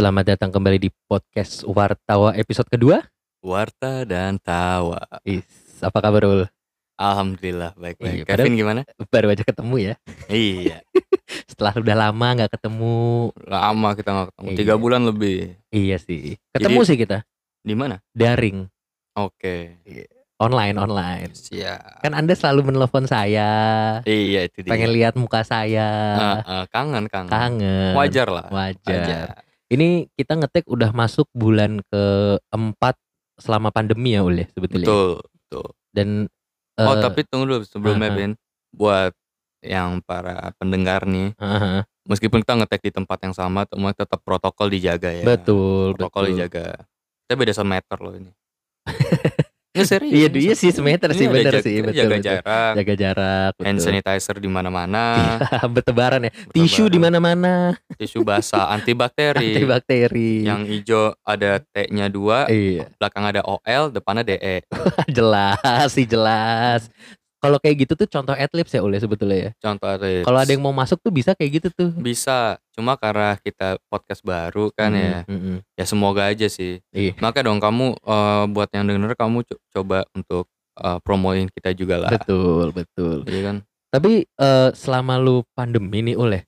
Selamat datang kembali di podcast Wartawa episode kedua. Warta dan Tawa. Is, apa kabar Ul? Alhamdulillah Iya, baik-baik. padahal- Kevin gimana? Baru aja ketemu ya. iya, Setelah udah lama nggak ketemu. lama kita nggak ketemu. Iya. Tiga bulan lebih. Iya sih. Ketemu Jadi- sih kita. Di mana? Daring, Oke. online, online. Siap. Kan Anda selalu menelpon saya, Iya itu dia. pengen lihat muka saya. Ah, ah, kangen kangen. Kangen. Wajar lah. Wajar. Ini kita ngetik udah masuk bulan keempat selama pandemi ya Ul ya sebetulnya. Betul. Betul. Dan Oh eh, tapi tunggu dulu sebelumnya aha. Ben. Buat yang para pendengar nih, aha, meskipun kita ngetek di tempat yang sama, tetap protokol dijaga ya. betul, Protokol betul. dijaga. Kita beda semeter loh ini. Nggak serius. Iya, iya sih semeter sih bener jaga- sih betul. Jaga betul. jarak. Jaga jarak, hand betul. sanitizer di mana-mana, Bertebaran ya. Tisu di mana-mana, tisu basah antibakteri. antibakteri. Yang hijau ada T-nya dua, Iya, belakang ada OL, depannya. DE. jelas sih jelas. Kalau kayak gitu tuh contoh adlibs ya Ule sebetulnya ya. Contoh ada Kalau ada yang mau masuk tuh bisa kayak gitu tuh. bisa, cuma karena kita podcast baru kan ya, Hmm, hmm, hmm. ya semoga aja sih. Iya. Maka dong kamu eh, buat yang denger kamu co- coba untuk eh, promoin kita juga lah. Betul, betul. Iya kan? Tapi eh, selama lu pandemi nih Ule,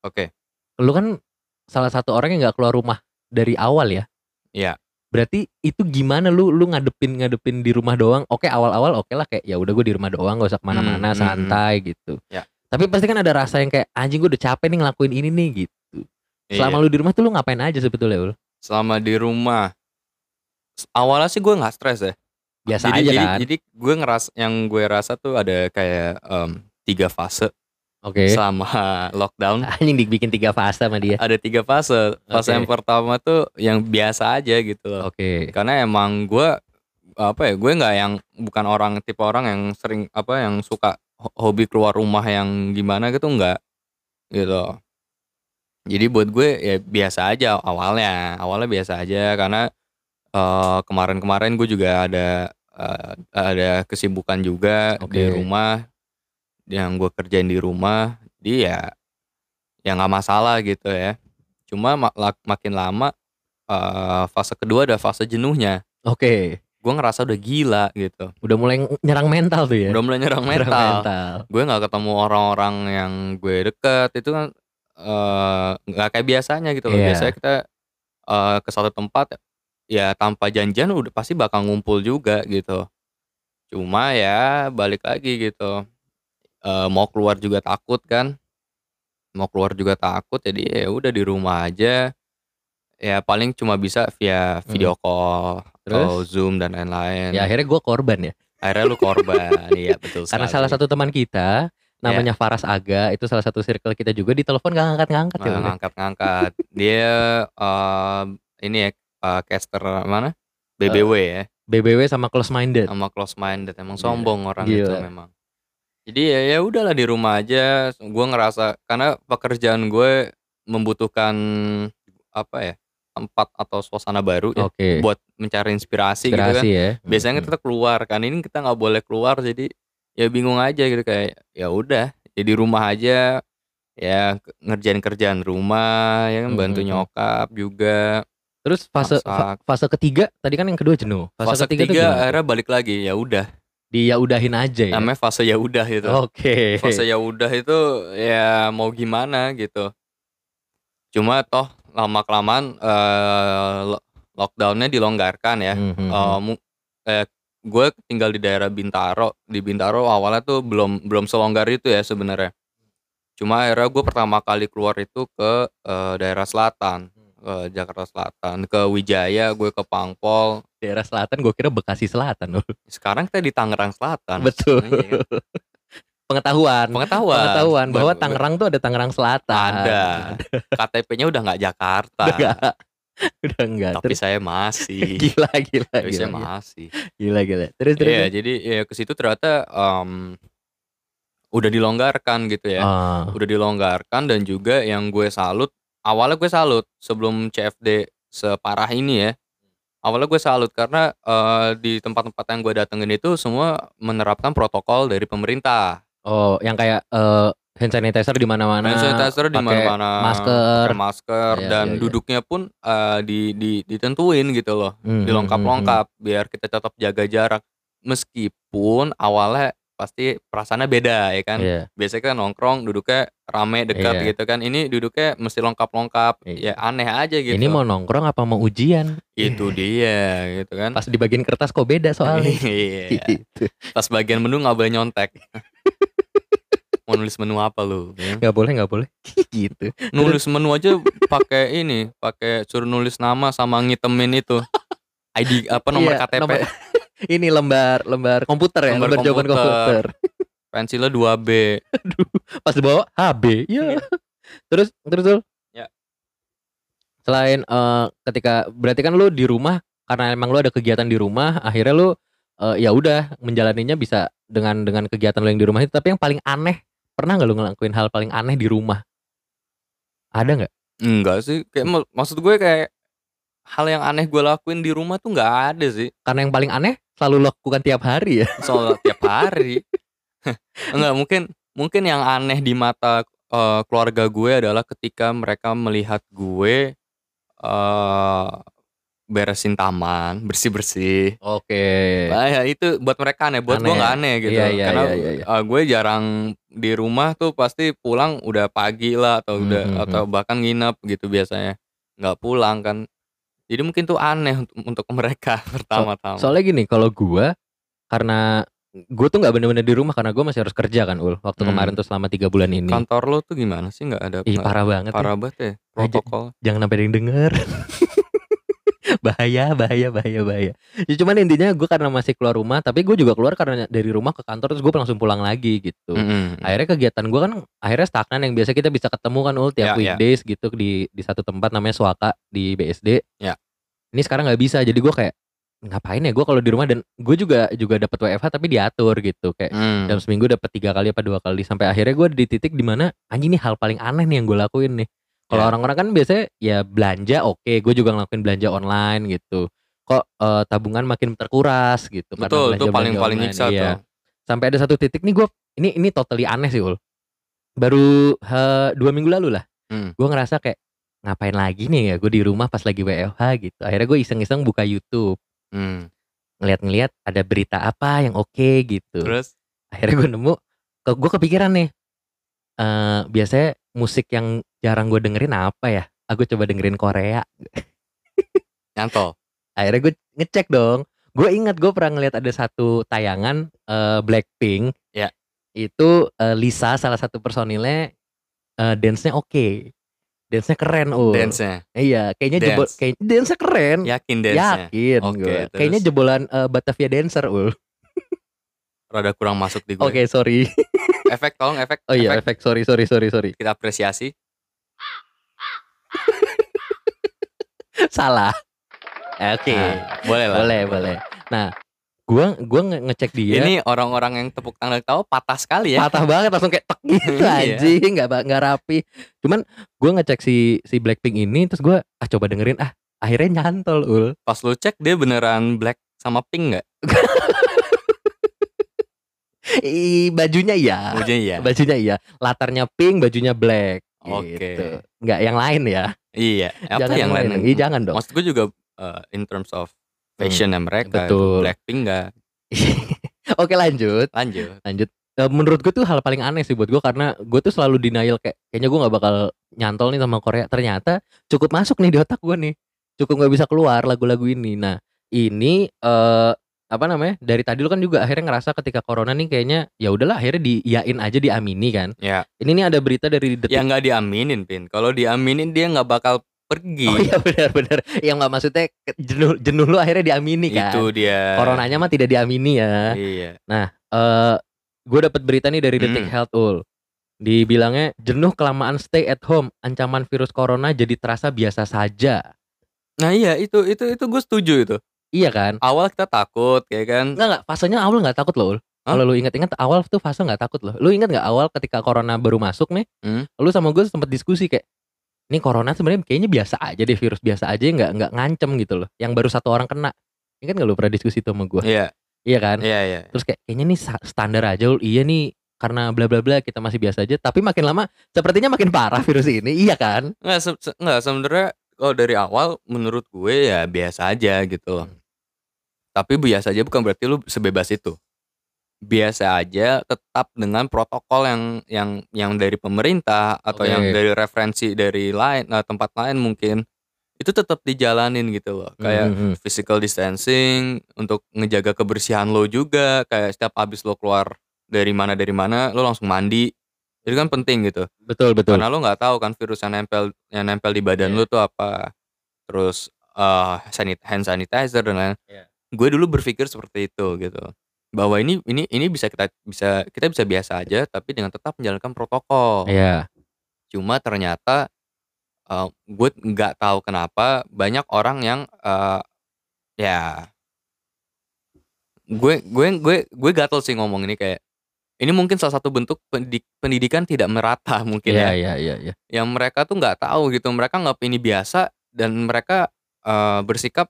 Oke. lu kan salah satu orang yang nggak keluar rumah dari awal ya. Iya. Berarti itu gimana lu lu ngadepin ngadepin di rumah doang? Oke awal-awal oke lah kayak ya udah gue di rumah doang gak usah ke mana-mana Hmm, hmm, santai gitu. Ya. Tapi pasti kan ada rasa yang kayak anjing gue udah capek nih ngelakuin ini nih gitu. Selama Iya. lu di rumah tuh lu ngapain aja sebetulnya ul? Selama di rumah awalnya sih gue nggak stres ya. Biasa jadi, aja jadi, kan. Jadi gue ngeras yang gue rasa tuh ada kayak em, tiga fase Oke. selama lockdown. Anjing dibikin tiga fase sama dia. Ada tiga fase. Fase Oke. yang pertama tuh yang biasa aja gitu loh. Oke. Karena emang gue apa ya gue nggak yang bukan orang tipe orang yang sering apa yang suka ho- hobi keluar rumah yang gimana gitu nggak gitu. Jadi buat gue ya biasa aja awalnya awalnya biasa aja karena eh, kemarin-kemarin gue juga ada eh, ada kesibukan juga di Oke. rumah yang gue kerjain di rumah jadi ya ya nggak masalah gitu ya cuma ma- lak- makin lama eh, fase kedua ada fase jenuhnya Oke. gue ngerasa udah gila gitu Udah mulai nyerang mental tuh ya. udah mulai nyerang Nyerang mental mental. gue nggak ketemu orang-orang yang gue deket itu kan eh, nggak kayak biasanya gitu loh Iya. biasanya kita eh, ke satu tempat ya tanpa janjian udah pasti bakal ngumpul juga gitu cuma ya balik lagi gitu Eh, mau keluar juga takut kan mau keluar juga takut jadi ya udah di rumah aja ya paling cuma bisa via video call atau Terus? zoom dan lain-lain Ya akhirnya gue korban ya. akhirnya lu korban iya betul Karena sekali. salah satu teman kita namanya Faras Aga itu salah satu circle kita juga ditelepon gak ngangkat-ngangkat ya. Nah, Ul. ngangkat-ngangkat. Dia eh, ini ya eh, caster mana? BBW ya, BBW sama close minded. sama close minded. Emang Gila. sombong orang itu Gila. memang. Jadi ya ya udahlah di rumah aja. Gue ngerasa karena pekerjaan gue membutuhkan apa ya tempat atau suasana baru ya Oke. buat mencari inspirasi, gitu kan. Inspirasi ya. Biasanya Hmm. kita keluar kan ini kita nggak boleh keluar jadi ya bingung aja gitu kayak ya udah ya di rumah aja ya ngerjain kerjaan rumah ya kan Hmm, bantu hmm, hmm. nyokap juga Terus fase fa- masak. fase ketiga tadi kan yang kedua jenuh. Fase, fase ketiga, ketiga akhirnya balik lagi ya udah Dia udahin aja ya. namanya fase ya udah gitu Oke. fase ya udah itu ya mau gimana gitu. Cuma toh lama kelamaan lockdownnya dilonggarkan ya. Hmm, hmm, Eh, hmm. mu- eh, gue tinggal di daerah Bintaro. Di Bintaro awalnya tuh belum belum selonggar itu ya sebenarnya. Cuma akhirnya gue pertama kali keluar itu ke eh, daerah selatan. Ke Jakarta Selatan. Ke Wijaya gue ke Pangpol Daerah selatan gue kira Bekasi Selatan loh. sekarang kita di Tangerang Selatan Betul. Kan? Pengetahuan. pengetahuan Pengetahuan bahwa Ba- Tangerang tuh ada Tangerang Selatan. ada KTP-nya udah nggak Jakarta Enggak. Udah enggak. tapi Terus saya masih gila gila tapi gila. saya Gila, masih gila, gila. Terus terus. Iya, jadi ya ke situ ternyata em, udah dilonggarkan gitu ya. Ah, Udah dilonggarkan dan juga yang gue salut, awalnya gue salut sebelum CFD separah ini ya. Awalnya gue salut karena eh, di tempat-tempat yang gue datengin itu semua menerapkan protokol dari pemerintah. oh, yang kayak eh, hand sanitizer di mana-mana. Hand sanitizer di mana-mana, masker. masker Iya, dan iya, iya. duduknya pun eh, di di ditentuin gitu loh. Hmm, hmm, hmm, hmm. Dilengkap-lengkap biar kita tetap jaga jarak. Meskipun awalnya pasti perasaannya beda ya kan. Iya. Biasanya kan nongkrong duduknya rame dekat Iya. gitu kan. Ini duduknya mesti lengkap-lengkap. Iya. Ya aneh aja gitu. Ini mau nongkrong apa mau ujian? itu dia gitu kan. Pas di bagian kertas kok beda soalnya. Iya. Gitu. Pas bagian menu nggak boleh nyontek. Mau nulis menu apa lu? ya? Boleh, nggak boleh. gitu. Nulis menu aja pakai ini, pakai suruh nulis nama sama ngitemin itu. ID apa nomor Iya, KTP. nomor- Ini lembar lembar komputer ya, Lembar lembar, jawaban komputer. Pensilnya 2B. Pas dibawa HB. Iya. terus terus Zul? Ya. Selain eh, ketika berarti kan lu di rumah karena emang lu ada kegiatan di rumah, akhirnya lu eh, ya udah menjalaninya bisa dengan dengan kegiatan lu yang di rumah itu. Tapi yang paling aneh, pernah nggak lu ngelakuin hal paling aneh di rumah? Ada nggak? Enggak sih, kayak mak- maksud gue kayak hal yang aneh gue lakuin di rumah tuh nggak ada sih. Karena yang paling aneh selalu lu lakukan tiap hari ya. Soal tiap hari. Enggak, mungkin mungkin yang aneh di mata eh, keluarga gue adalah ketika mereka melihat gue eh beresin taman, bersih-bersih. Oke. Nah, ya itu buat mereka aneh, buat gue Aneh. nggak aneh gitu. Iya, iya, Karena iya, iya, iya. eh, gue jarang di rumah tuh pasti pulang udah pagi lah atau udah Mhm, atau bahkan nginep gitu biasanya. nggak pulang kan. Jadi mungkin tuh aneh untuk, untuk mereka pertama-tama. Soalnya gini, kalau gua karena gue tuh nggak bener-bener di rumah karena gue masih harus kerja kan ul waktu Hmm. kemarin tuh selama tiga bulan ini Kantor lo tuh gimana sih nggak ada ih parah banget ya. parah banget ya protokol. jangan sampai ada yang denger bahaya bahaya bahaya bahaya ya, cuman intinya gue karena masih keluar rumah tapi gue juga keluar karena dari rumah ke kantor terus gue langsung pulang lagi gitu Mm-mm. akhirnya kegiatan gue kan akhirnya stagnan yang biasa kita bisa ketemu kan ul tiap Ya, ya. weekdays gitu di di satu tempat namanya Suaka di BSD Ya. ini sekarang nggak bisa jadi gue kayak ngapain ya gue kalau di rumah dan gue juga juga dapat WFH tapi diatur gitu kayak Mm. dalam seminggu dapat tiga kali apa dua kali sampai akhirnya gue di titik di mana anjing ini hal paling aneh nih yang gue lakuin nih kalau Ya. orang-orang kan biasanya ya belanja oke gue juga ngelakuin belanja online gitu kok eh, tabungan makin terkuras gitu karena Betul, itu belanja-belanja paling paling nyiksa Iya. tuh. sampai ada satu titik nih gue ini ini totally aneh sih ul baru eh, dua minggu lalu lah Hmm. gue ngerasa kayak ngapain lagi nih ya gue di rumah pas lagi WFH gitu akhirnya gue iseng-iseng buka YouTube Hmm. ngeliat-ngeliat ada berita apa yang oke gitu Terus akhirnya gue nemu gue kepikiran nih eh biasanya musik yang jarang gue dengerin apa ya aku coba dengerin Korea nyantol. akhirnya gue ngecek dong gue ingat gue pernah ngeliat ada satu tayangan eh, Blackpink Ya. itu eh, Lisa salah satu personilnya eh, dance-nya oke dance-nya keren oh Dance-nya. iya kayaknya Dance. jebol kayak dance-nya keren Yakin dance-nya. yakin Oke, gue terus? kayaknya jebolan eh, Batavia dancer ul Rada kurang masuk di gue. oke sorry Efek tolong efek. oh iya efek. efek sorry sorry sorry sorry Kita apresiasi. salah oke Nah, boleh lah. boleh boleh nah gua gua nge- ngecek dia Ini orang-orang yang tepuk tangan tahu patah sekali ya. patah banget langsung kayak tek gitu Iya. anjing nggak nggak rapi cuman gua ngecek si si Blackpink ini terus gua ah coba dengerin ah akhirnya nyantol ul Pas lu cek dia beneran black sama pink nggak? I, bajunya iya Ujungnya iya. bajunya iya latarnya pink bajunya black Oke. gitu. nggak yang lain ya Iya. Apa jangan yang lain? Iya, jangan dong Maksud gue juga uh, in terms of fashionnya mereka. betul. Blackpink nggak? oke lanjut Lanjut. lanjut Eh, menurut gue tuh hal paling aneh sih buat gue karena gue tuh selalu denial kayak kayaknya gue nggak bakal nyantol nih sama Korea ternyata cukup masuk nih di otak gue nih cukup nggak bisa keluar lagu-lagu ini nah ini eh apa namanya dari tadi lu kan juga akhirnya ngerasa ketika corona nih kayaknya ya udahlah akhirnya diyain aja diamini kan Ya. ini nih ada berita dari detik Ya nggak diaminin, Pin. Kalau diaminin dia nggak bakal pergi. oh iya benar-benar yang nggak maksudnya jenuh jenuh lu akhirnya diamini kan Itu dia. coronanya mah tidak diamini ya Iya. eh gue dapat berita nih dari Detik Hmm. Health Ul. Dibilangnya jenuh kelamaan stay at home, ancaman virus corona jadi terasa biasa saja. Nah iya itu itu itu gue setuju itu. Iya kan? Awal kita takut, ya kan? Enggak enggak, fasenya awal nggak takut loh. Ul. Hah? Kalau lu ingat-ingat awal tuh fase nggak takut loh. Lu ingat nggak awal ketika corona baru masuk nih? Hmm. Lu sama gue sempat diskusi kayak ini corona sebenarnya kayaknya biasa aja deh virus biasa aja nggak nggak ngancem gitu loh. Yang baru satu orang kena. Ingat nggak lu pernah diskusi itu sama gue? Iya, Iya kan? iya, iya. Terus kayak kayaknya nih standar aja Ul. Iya nih karena bla bla bla kita masih biasa aja, tapi makin lama sepertinya makin parah virus ini, iya kan? Nggak se se nggak sebenarnya kalau dari awal menurut gue ya biasa aja gitu loh. Hmm. Tapi biasa aja bukan berarti lu sebebas itu. Biasa aja tetap dengan protokol yang yang yang dari pemerintah atau yang Oke. dari referensi dari lain nah, tempat lain mungkin itu tetap dijalanin gitu loh. Kayak Mhm, mhm. physical distancing untuk ngejaga kebersihan lo juga kayak setiap habis lo keluar dari mana dari mana lo langsung mandi. Itu kan penting gitu. Betul betul. Karena lo nggak tahu kan virus yang nempel yang nempel di badan Iya. lo tuh apa. Terus eh sanit hand sanitizer dan lain. Iya. Gue dulu berpikir seperti itu gitu. Bahwa ini ini ini bisa kita bisa kita bisa biasa aja tapi dengan tetap menjalankan protokol. Iya. Cuma ternyata eh gue nggak tahu kenapa banyak orang yang eh ya gue gue gue gue gatel sih ngomong ini kayak ini mungkin salah satu bentuk pendidik, pendidikan tidak merata mungkin Iya ya iya iya iya. yang mereka tuh nggak tahu gitu mereka nggak ini biasa dan mereka eh, bersikap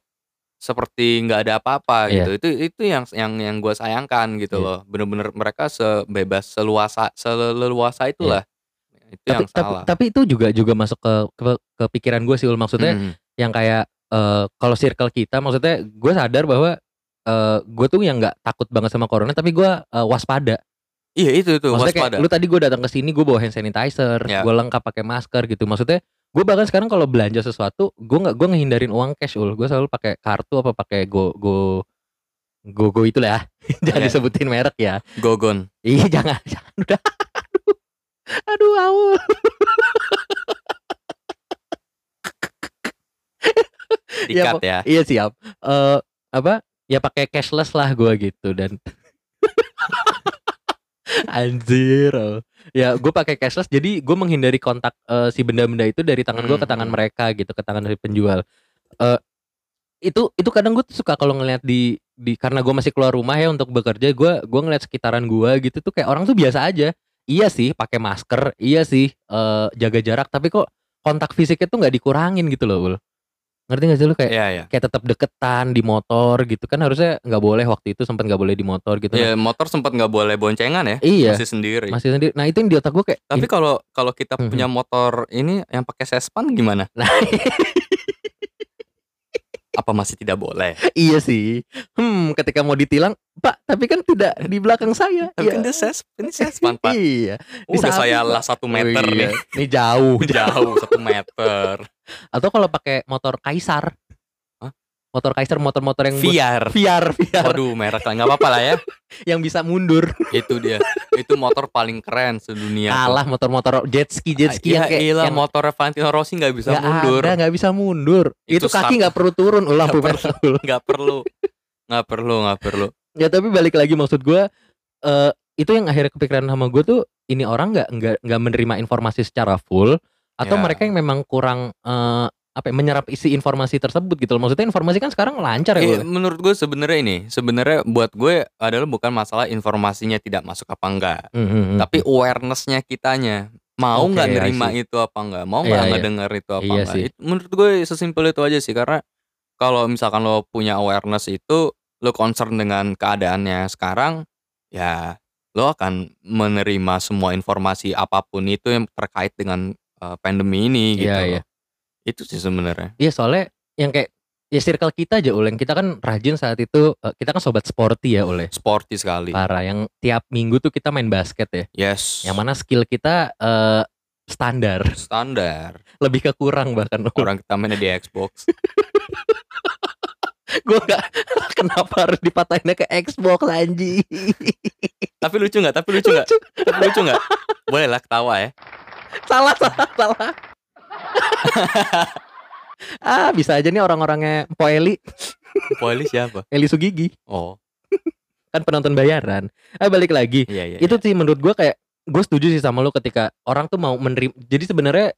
seperti nggak ada apa-apa Iya. gitu itu itu yang yang yang gue sayangkan gitu Iya. loh bener-bener mereka sebebas seluasa seleluasa itulah itu Tapi yang tapi salah tapi itu juga juga masuk ke ke, ke pikiran gue sih Ul. maksudnya Mhm. yang kayak eh, kalau circle kita maksudnya gue sadar bahwa eh, gue tuh yang nggak takut banget sama corona tapi gue eh, waspada. Iya itu itu Maksudnya kayak waspada lu tadi gue datang ke sini gue bawa hand sanitizer, Ya. gue lengkap pakai masker gitu. Maksudnya gue bahkan sekarang kalau belanja sesuatu gue nggak gue ngehindarin uang cash ul. Gue selalu pakai kartu apa pakai go go go go itu lah. jangan Iya. disebutin merek ya. gogon Ih jangan jangan udah. Aduh, aduh Aul. dikat Pok- ya Iya siap. Eh apa? Ya pakai cashless lah gue gitu dan Anjir. oh. Ya gue pakai cashless jadi gue menghindari kontak eh, si benda-benda itu dari tangan gue ke tangan Hmm. mereka gitu, ke tangan dari penjual. Eh itu itu kadang gue tuh suka kalau ngeliat di di karena gue masih keluar rumah ya untuk bekerja gue gue ngeliat sekitaran gue gitu tuh kayak orang tuh biasa aja iya sih pakai masker iya sih eh, jaga jarak tapi kok kontak fisiknya tuh nggak dikurangin gitu loh Ul. Ngerti gak sih lu kayak Iya iya. kayak tetap deketan di motor gitu kan harusnya nggak boleh waktu itu sempat nggak boleh di motor gitu Ya motor sempat nggak boleh boncengan ya. iya Masih sendiri. masih sendiri nah itu yang di otak gue kayak Tapi kalau kalau kita Mhm. punya motor ini yang pakai sespan gimana? nah Apa masih tidak boleh? iya sih hmm ketika mau ditilang pak tapi kan tidak di belakang saya Tapi Iya. kan dia ses, ini sespan pak. iya Di Udah saya lah satu meter Oh, iya. nih. ini jauh Jauh satu meter. atau kalau pakai motor kaisar? Motor kaisar motor-motor yang VR. VR VR Waduh merek lah nggak apa-apa lah ya. yang bisa mundur Itu dia. Itu motor paling keren sedunia. kalah motor-motor jet ski jet ski Iya yang kayak iyalah, yang motor Valentino Rossi nggak bisa nggak mundur. ada nggak bisa mundur itu, Itu kaki nggak perlu turun ulah Nggak Ul. Nggak perlu. Nggak perlu, nggak perlu. ya tapi balik lagi maksud gue eh itu yang akhirnya kepikiran sama gue tuh ini orang nggak nggak nggak menerima informasi secara full atau Ya. mereka yang memang kurang eh, apa ya, menyerap isi informasi tersebut gitu loh maksudnya informasi kan sekarang lancar ya Iya, Ul. menurut gue sebenarnya ini, sebenarnya buat gue adalah bukan masalah informasinya tidak masuk apa enggak, Hmm, hmm, tapi awarenessnya kitanya mau nggak I nerima see. itu apa enggak, mau Iya, nggak iya. ngedenger itu apa Iya enggak. sih. Menurut gue sesimpel itu aja sih karena kalau misalkan lo punya awareness itu, lo concern dengan keadaannya sekarang, ya lo akan menerima semua informasi apa pun itu yang terkait dengan eh, pandemi ini gitu. Iya, iya. Itu sih sebenarnya. Iya soalnya yang kayak ya circle kita aja Ul yang kita kan rajin saat itu eh, kita kan sobat sporty ya oleh Sporty sekali. parah yang tiap minggu tuh kita main basket ya Yes. yang mana skill kita eh, standar Standar. lebih ke kurang bahkan Ul. Orang kita mainnya di Xbox. gue gak kenapa harus dipatahinnya ke Xbox anjing Tapi lucu nggak? Tapi lucu nggak? Tapi lucu nggak? Boleh lah ketawa ya. salah salah salah ah bisa aja nih orang-orangnya Po Eli. Poli siapa? Eli Sugigi. Oh, kan penonton bayaran. Ah balik lagi. Iya iya. itu sih menurut gua kayak gue setuju sih sama lo ketika orang tuh mau menerima jadi sebenarnya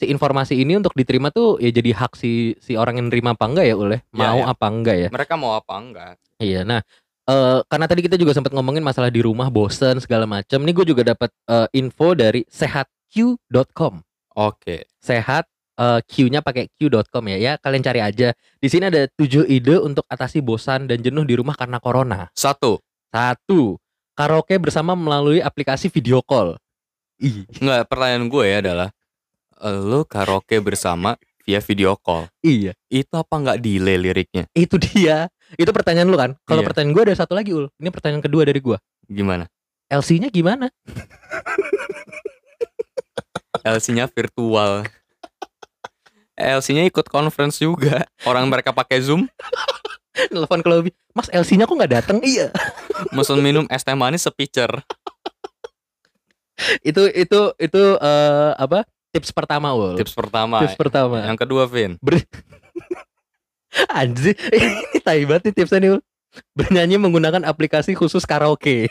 si informasi ini untuk diterima tuh ya jadi hak si si orang yang nerima apa enggak ya oleh Ya, mau ya. apa enggak ya? Mereka mau apa enggak? iya nah eh karena tadi kita juga sempat ngomongin masalah di rumah bosen segala macam nih gue juga dapat eh, info dari sehatq.com Oke. sehat eh, Q-nya pakai q.com ya ya kalian cari aja di sini ada tujuh ide untuk atasi bosan dan jenuh di rumah karena corona Satu. satu karaoke bersama melalui aplikasi video call. Ih, Enggak, pertanyaan gue ya adalah lo karaoke bersama via video call. iya, Itu apa nggak delay liriknya? itu dia. Itu pertanyaan lu kan? Kalau Iya. pertanyaan gue ada satu lagi ul. Ini pertanyaan kedua dari gue. Gimana? LC-nya gimana? LC-nya virtual. LC-nya ikut conference juga. Orang mereka pakai Zoom, Telepon ke lobby. Mas LC-nya kok nggak datang? Iya. mesen minum es teh manis sepitcher. itu itu itu eh, apa? Tips pertama ul. Tips pertama. Tips pertama. Yang kedua, Vin. Anjir, ini tai banget nih tipsnya nih ul. Bernyanyi menggunakan aplikasi khusus karaoke.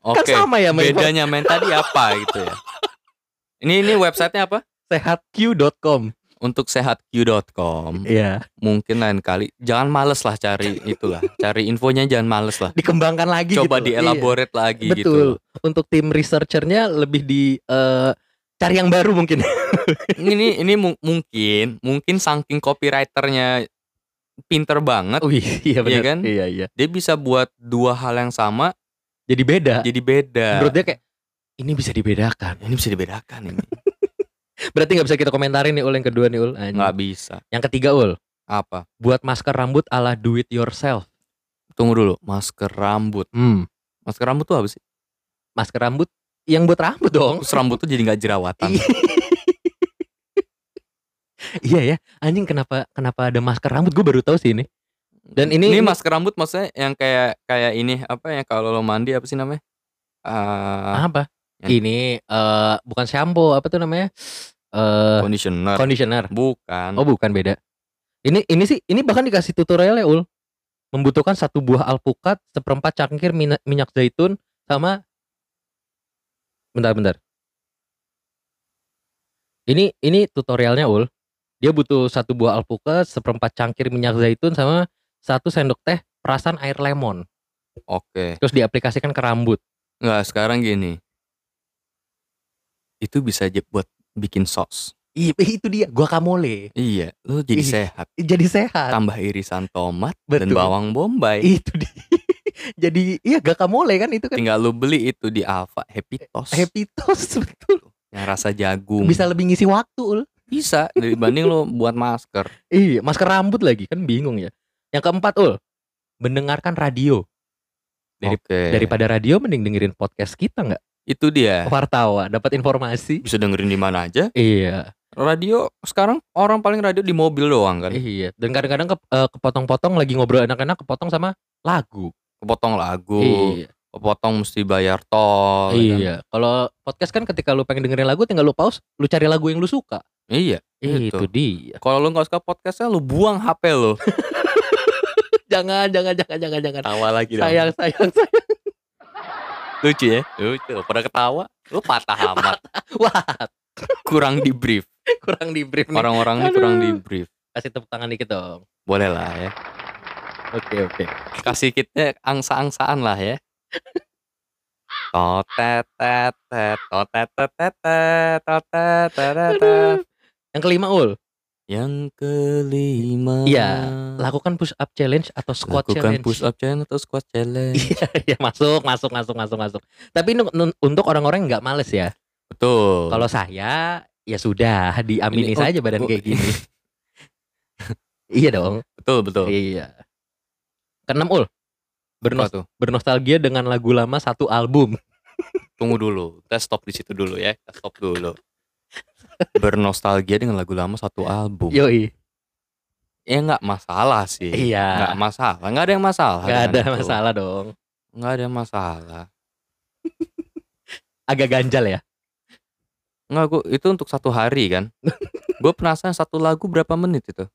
Oke. Kan sama ya main Bedanya main tadi apa gitu ya? Ini ini websitenya apa? sehatq.com. Untuk sehatq.com. Iya. Mungkin lain kali jangan males lah cari itulah. Cari infonya jangan males lah. Dikembangkan lagi Coba gitu. dielaborate lagi Iya. Betul. gitu. Untuk tim researchernya lebih di eh, cari yang baru mungkin. Ini ini mu- mungkin mungkin saking copywriternya pinter banget, Oh iya benar. kan? Iya iya. dia bisa buat dua hal yang sama Jadi beda. jadi beda. Menurut dia kayak ini bisa dibedakan. ini bisa dibedakan ini. Berarti nggak bisa kita komentarin nih ul yang kedua nih ul. Nggak bisa. Yang ketiga ul, Apa? buat masker rambut ala do it yourself. Tunggu dulu. Masker rambut. Hmm. Masker rambut tuh apa sih? Masker rambut yang buat rambut dong. Terus rambut tuh jadi nggak jerawatan. Iya. iya ya, anjing kenapa kenapa ada masker rambut? Gue baru tahu sih ini. Dan ini- ini masker rambut maksudnya yang kayak kayak ini apa ya kalau lo mandi apa sih namanya? Ah, apa? Yang- Ini eh bukan shampoo, apa tuh namanya? Eh conditioner. conditioner. Bukan. Oh, bukan beda. Ini ini sih ini bahkan dikasih tutorial ya, Ul. Membutuhkan satu buah alpukat, seperempat cangkir minyak zaitun sama Bentar, bentar. Ini ini tutorialnya, Ul. Dia butuh satu buah alpukat, seperempat cangkir minyak zaitun sama satu sendok teh perasan air lemon. Oke. Terus diaplikasikan ke rambut. Nggak sekarang gini. Itu bisa aja buat bikin sos. Iya, itu dia, guacamole. Iya, lo jadi Ih. sehat. Jadi sehat. Tambah irisan tomat dan Betul. bawang bombay. Itu dia. Jadi iya guacamole kan itu kan Tinggal lo beli itu di Alfa Happy Toast happy toast betul. yang rasa jagung. Bisa lebih ngisi waktu, Ul. bisa dibanding lo buat masker. Iya, masker rambut lagi kan bingung ya. Yang keempat, Ul. Mendengarkan radio. Dari- Oke. Daripada radio mending dengerin podcast kita nggak? Itu dia. Wartawa, dapat informasi. Bisa dengerin di mana aja. Iya, Radio sekarang orang paling radio di mobil doang kan. iya. Dan kadang-kadang ke- eh, kepotong-potong lagi ngobrol enak-enak kepotong sama lagu. Kepotong lagu, Iya. kepotong mesti bayar tol. ya kan? iya. Kalau podcast kan ketika lu pengen dengerin lagu tinggal lu pause, lu cari lagu yang lu suka. Iya. Itu Itu. dia. Kalau lo nggak suka podcastnya, lo buang HP lo. Jangan, jangan, jangan, jangan, jangan. Tawa lagi dong. Sayang, sayang, sayang. Lucu ya? Lucu. Pada ketawa, lo patah amat. Wah, Kurang di brief. kurang di brief nih. Orang-orang ini kurang di brief. Kasih tepuk tangan dikit dong. Boleh lah ya. Oke, oke. Kasih kitnya angsa-angsaan lah ya. Totetet, totetet, totetet, Yang kelima, Ul. Yang kelima. Iya, Lakukan push up challenge atau squat Lakukan challenge. push up challenge atau squat challenge. Iya, iya, masuk, masuk, masuk, masuk, masuk. Tapi nu- nu- untuk orang-orang yang nggak males ya. Betul. Kalau saya, ya sudah, diamini Ini- oh, saja badan oh, kayak gini. iya dong. betul betul. Iya. Keenam ul. Bernos- tuh? bernostalgia dengan lagu lama satu album. Tunggu dulu. Kita stop di situ dulu ya. Kita stop dulu. Bernostalgia dengan lagu lama satu album. Yoi. Ya nggak masalah sih. Iya. Nggak masalah. Nggak ada yang masalah. Gak ada itu. masalah dong. Nggak ada yang masalah. Agak ganjal ya. Nggak, gua, itu untuk satu hari kan. Gue penasaran satu lagu berapa menit itu.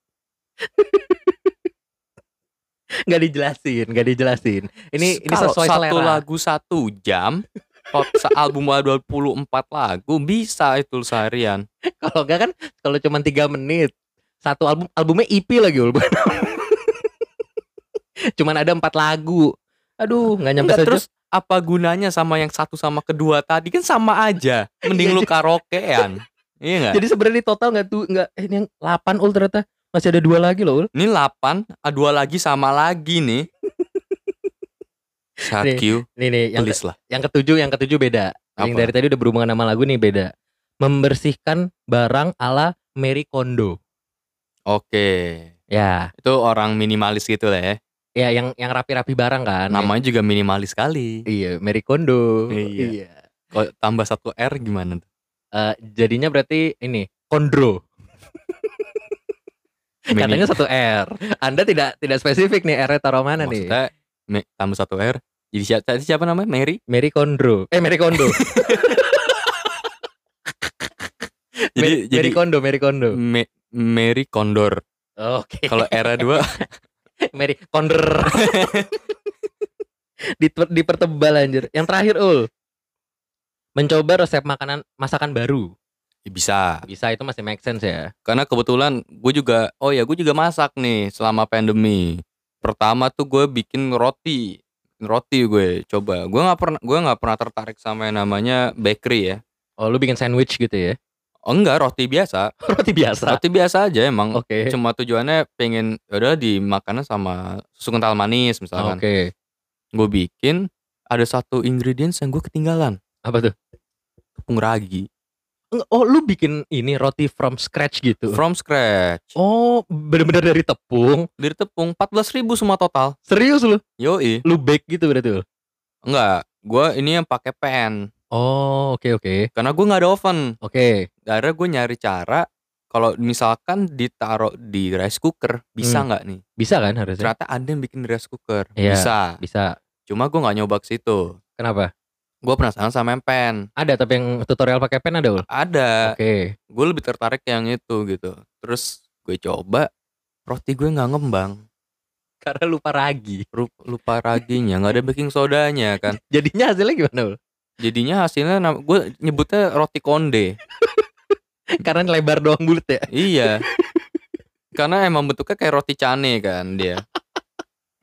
Gak dijelasin, gak dijelasin. Ini ini Kalau sesuai satu selera. lagu satu jam. Tot- Album ada 24 lagu bisa itu seharian. Kalau enggak kan kalau cuma tiga menit satu album albumnya EP lagi ul. bukan album. Cuman ada empat lagu. Aduh, nggak nyampe Enggak, terus apa gunanya sama yang satu sama kedua tadi kan sama aja. Mending lu karaokean. Iya nggak? Jadi sebenarnya total nggak tuh nggak eh, ini yang 8 ul ternyata masih ada dua lagi loh ul. Ini 8, ah, dua lagi sama lagi nih. Saat Nih, Q, Nih nih yang please lah. yang ketujuh yang ketujuh beda. Yang Apa? dari tadi udah berhubungan sama lagu nih beda. Membersihkan barang ala Mary Kondo. Oke. Ya, Itu orang minimalis gitu lah ya. ya yang yang rapi-rapi barang kan. Namanya juga minimalis sekali. Iya, Mary Kondo. Iya. Kalau tambah satu R gimana tuh? Eh, jadinya berarti ini Kondro. Katanya satu R. Anda tidak tidak spesifik nih R taruh mana nih? Me- tambah satu R. Jadi siapa, tadi siapa namanya? Mary? Mary Kondro. Eh Mary Kondo. Jadi Mary, jadi Mary Kondo, Mary Kondo. Me- Mary Condor. Oke. Kalau era 2 Mary Konder. Diper- dipertebal anjir. Yang terakhir ul. Mencoba resep makanan masakan baru. ya bisa. Bisa itu masih make sense ya. Karena kebetulan gue juga oh ya gue juga masak nih selama pandemi. Pertama tuh gue bikin roti. Roti gue coba. Gue nggak pernah gue nggak pernah tertarik sama yang namanya bakery ya. Oh lu bikin sandwich gitu ya? Oh enggak, roti biasa. Roti biasa. Roti biasa aja emang. Oke. Cuma tujuannya pengen udah dimakannya sama susu kental manis misalkan. Oke. Gue bikin ada satu ingredients yang gue ketinggalan. Apa tuh? Tepung ragi. Oh lu bikin ini roti from scratch gitu? From scratch. Oh bener-bener dari tepung? Dari tepung 14.000 ribu semua total. Serius lu? Yoi. Lu bake gitu berarti lu? Enggak, gue ini yang pakai pan. Oh oke oke. Karena gue nggak ada oven. Oke. Akhirnya gue nyari cara kalau misalkan ditaruh di rice cooker bisa Hmm. nggak nih? Bisa kan harusnya? Ternyata ada yang bikin rice cooker. Iya. Bisa. Bisa. Cuma gue nggak nyoba ke situ. Kenapa? Gue penasaran sama yang pan. Ada tapi yang tutorial pakai pen ada ul? Ada. Oke. Gue lebih tertarik yang itu gitu. Terus gue coba roti gue nggak ngembang. Karena lupa ragi. Lupa raginya, nggak ada baking sodanya kan. Jadinya hasilnya gimana ul? Jadinya hasilnya gue nyebutnya roti konde. Karena lebar doang bulat ya? iya. Karena emang bentuknya kayak roti cane kan dia.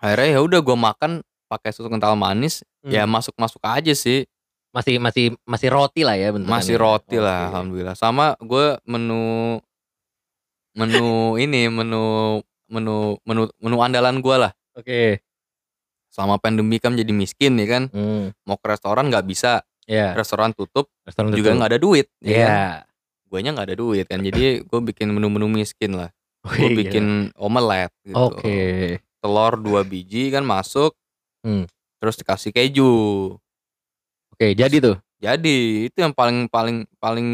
Akhirnya ya udah gue makan pakai susu kental manis, ya Hmm. masuk masuk aja sih. masih masih masih roti lah ya bentukannya. Masih roti lah, Oke. alhamdulillah. Sama gue menu menu ini menu menu menu menu andalan gue lah. Oke. Selama pandemi kan jadi miskin nih kan, Hmm. mau ke restoran nggak bisa, Ya. restoran tutup Restoran juga nggak ada duit. ya kan? Iya. Guanya nggak ada duit kan, jadi gue bikin menu-menu miskin lah. Oh, Gue iya. bikin omelet gitu. Oke. telur dua biji kan masuk Hmm. terus dikasih keju Oke, jadi tuh. jadi itu yang paling paling paling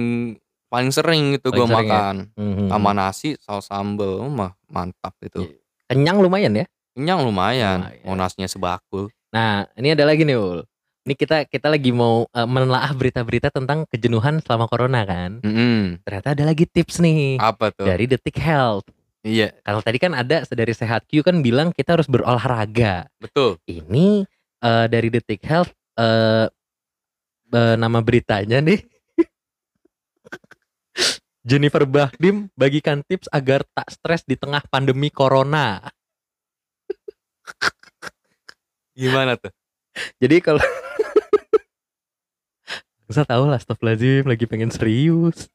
paling sering itu gue ya? makan Mhm. sama nasi saus sambel mah mantap itu Iya. Kenyang lumayan ya. kenyang lumayan Lumayan. mau nasinya sebakul Nah, ini ada lagi nih, Ul. Ini kita kita lagi mau eh, menelaah berita-berita tentang kejenuhan selama corona kan. Mm-mm. Ternyata ada lagi tips nih apa tuh dari Detik Health. Iya. Kalau tadi kan ada dari Sehat Q kan bilang kita harus berolahraga. betul. Ini eh, dari Detik Health eh eh, nama beritanya nih. Jennifer Bahdim bagikan tips agar tak stres di tengah pandemi corona. gimana tuh? Jadi kalau Bisa tahu lah Astagfirullahaladzim lagi pengen serius.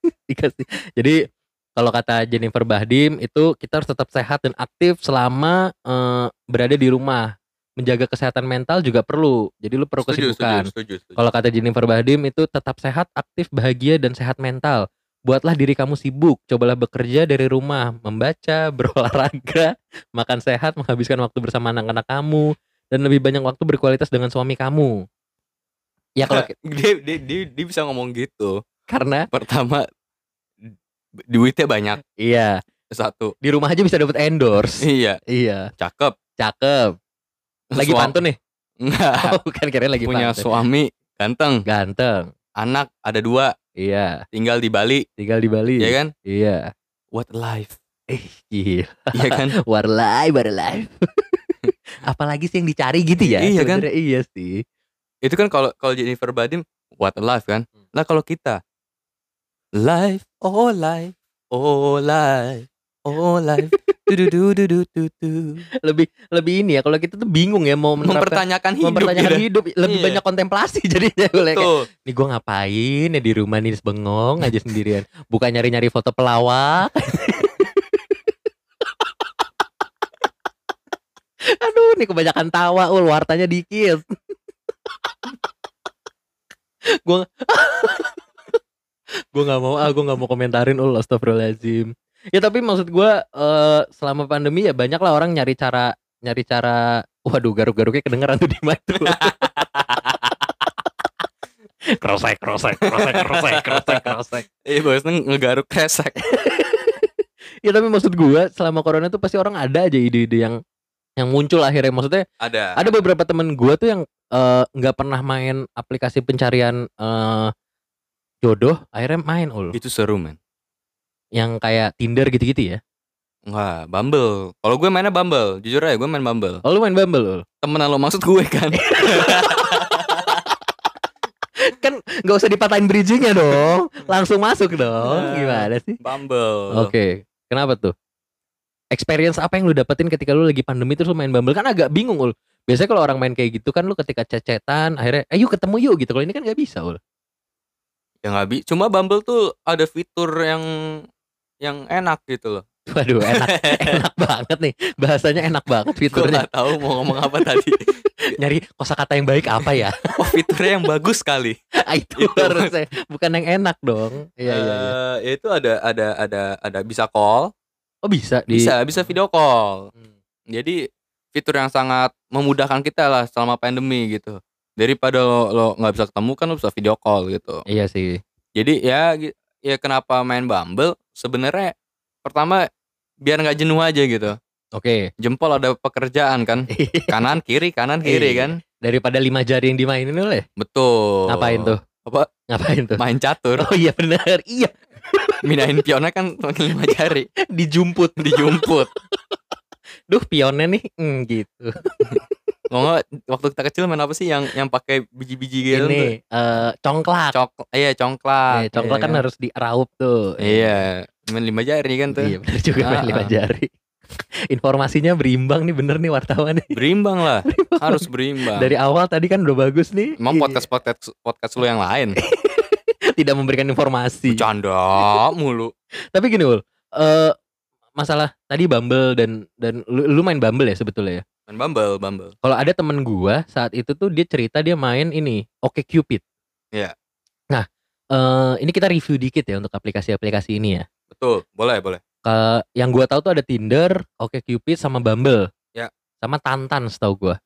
Dikasih. Jadi kalau kata Jennifer Bahdim itu kita harus tetap sehat dan aktif selama eh, berada di rumah. Menjaga kesehatan mental juga perlu Jadi lu perlu setuju, kesibukan. Kalau kata Jennifer Bahdim itu tetap sehat, aktif, bahagia, dan sehat mental. Buatlah diri kamu sibuk, cobalah bekerja dari rumah, membaca, berolahraga, makan sehat, menghabiskan waktu bersama anak-anak kamu, dan lebih banyak waktu berkualitas dengan suami kamu. Ya kalau dia, dia, dia, dia bisa ngomong gitu. Karena? Pertama duitnya banyak iya satu di rumah aja bisa dapat endorse. iya iya, cakep cakep. Lagi Suam- pantun nih. enggak Oh, bukan kira lagi punya pantun. suami ganteng Ganteng. anak ada dua Iya, tinggal di Bali tinggal di Bali. ya kan Iya. what a life Eh, gila. Iya kan Warlai, warlai. Apalagi sih yang dicari gitu ya? Iya kan? Iya sih. itu kan kalau kalau Jennifer Badim what a life kan Hmm. nah kalau kita life oh life oh life oh life du du du du du du. Lebih lebih ini ya kalau kita tuh bingung ya mau mempertanyakan hidup mempertanyakan gitu. hidup, lebih Iya. banyak kontemplasi jadinya gue kayak nih gue ngapain ya di rumah nih bengong aja sendirian bukan nyari-nyari foto pelawak Aduh, nih kebanyakan tawa, ul wartanya dikit. gua gua nggak mau ah, gua nggak mau komentarin ul astagfirullahaladzim. Ya tapi maksud gua eh, selama pandemi ya banyak lah orang nyari cara nyari cara waduh garuk-garuknya kedengeran tuh di mic tuh. krosek krosek krosek krosek krosek krosek. Iya bos ngegaruk kresek. Ya tapi maksud gua selama corona tuh pasti orang ada aja ide-ide yang yang muncul akhirnya maksudnya Ada. ada beberapa temen gua tuh yang eh, nggak pernah main aplikasi pencarian eh, jodoh akhirnya main ul Itu seru men. yang kayak Tinder gitu-gitu ya Enggak, Bumble. Kalau gue mainnya Bumble, jujur aja gue main Bumble. oh lu main Bumble ul Temenan lo maksud gue kan. kan nggak usah dipatahin bridgingnya dong langsung masuk dong Nah. gimana sih Bumble. oke kenapa tuh experience apa yang lu dapetin ketika lu lagi pandemi terus lu main Bumble kan agak bingung ul biasanya kalau orang main kayak gitu kan lu ketika cecetan akhirnya ayo ketemu yuk gitu kalau ini kan nggak bisa ul Ya nggak bi. Cuma Bumble tuh ada fitur yang yang enak gitu loh. waduh enak enak banget nih bahasanya enak banget Gue fiturnya nggak tahu mau ngomong apa tadi. nyari kosakata yang baik apa ya Oh fiturnya yang bagus sekali. Ah, itu Itu. harusnya bukan yang enak dong iya iya iya Eh, itu ada ada ada ada bisa call, oh bisa di bisa bisa video call. Hmm. Jadi fitur yang sangat memudahkan kita lah selama pandemi gitu. Daripada lo lo nggak bisa ketemu kan lo bisa video call gitu. iya sih Jadi ya ya kenapa main Bumble? Sebenarnya pertama biar nggak jenuh aja gitu. oke Jempol ada pekerjaan kan. Kanan kiri kanan kiri Iya. kan. daripada lima jari yang dimainin oleh Betul. ngapain tuh Apa ngapain tuh main catur. oh iya benar iya Minain pionnya kan lima jari. dijumput Dijumput. duh pionnya nih hmm, gitu Mau nggak waktu kita kecil main apa sih yang yang pakai biji-biji gitu ini eh congklak Cok, iya congklak. Eh, congklak iya kan harus diraup tuh Iya, main lima jari kan tuh. iya benar juga main lima ah. jari informasinya berimbang nih bener nih wartawan nih Berimbang lah, harus berimbang. dari awal tadi kan udah bagus nih Emang Iya. podcast podcast podcast lu yang lain tidak memberikan informasi bercanda mulu. tapi gini ul eh masalah tadi Bumble dan dan lu, lu main Bumble ya sebetulnya ya Main Bumble, Bumble. kalau ada temen gua saat itu tuh dia cerita dia main ini Oke Cupid Iya. nah eh ini kita review dikit ya untuk aplikasi-aplikasi ini ya Betul, boleh, boleh. ke yang gua tahu tuh ada Tinder, Oke Cupid sama Bumble. Ya. Sama Tantan setahu gua.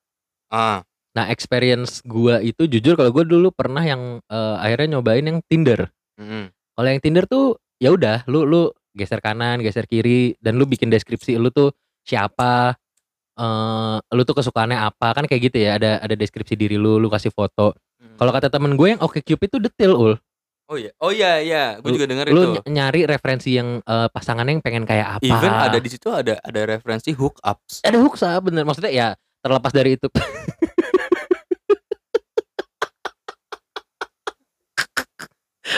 Ah, Nah, experience gua itu jujur kalau gua dulu pernah yang eh, akhirnya nyobain yang Tinder. mm, Kalau yang Tinder tuh ya udah lu lu geser kanan, geser kiri dan lu bikin deskripsi lu tuh siapa eh lu tuh kesukaannya apa? Kan kayak gitu ya ada ada deskripsi diri lu lu kasih foto. Kalau kata temen gue yang oke cupid tuh detail ul. Oh iya, oh iya iya, gue juga denger lu itu. ny- nyari referensi yang eh, pasangannya yang pengen kayak apa. Even ada di situ ada ada referensi hookups. ada hooksa bener. Maksudnya ya terlepas dari itu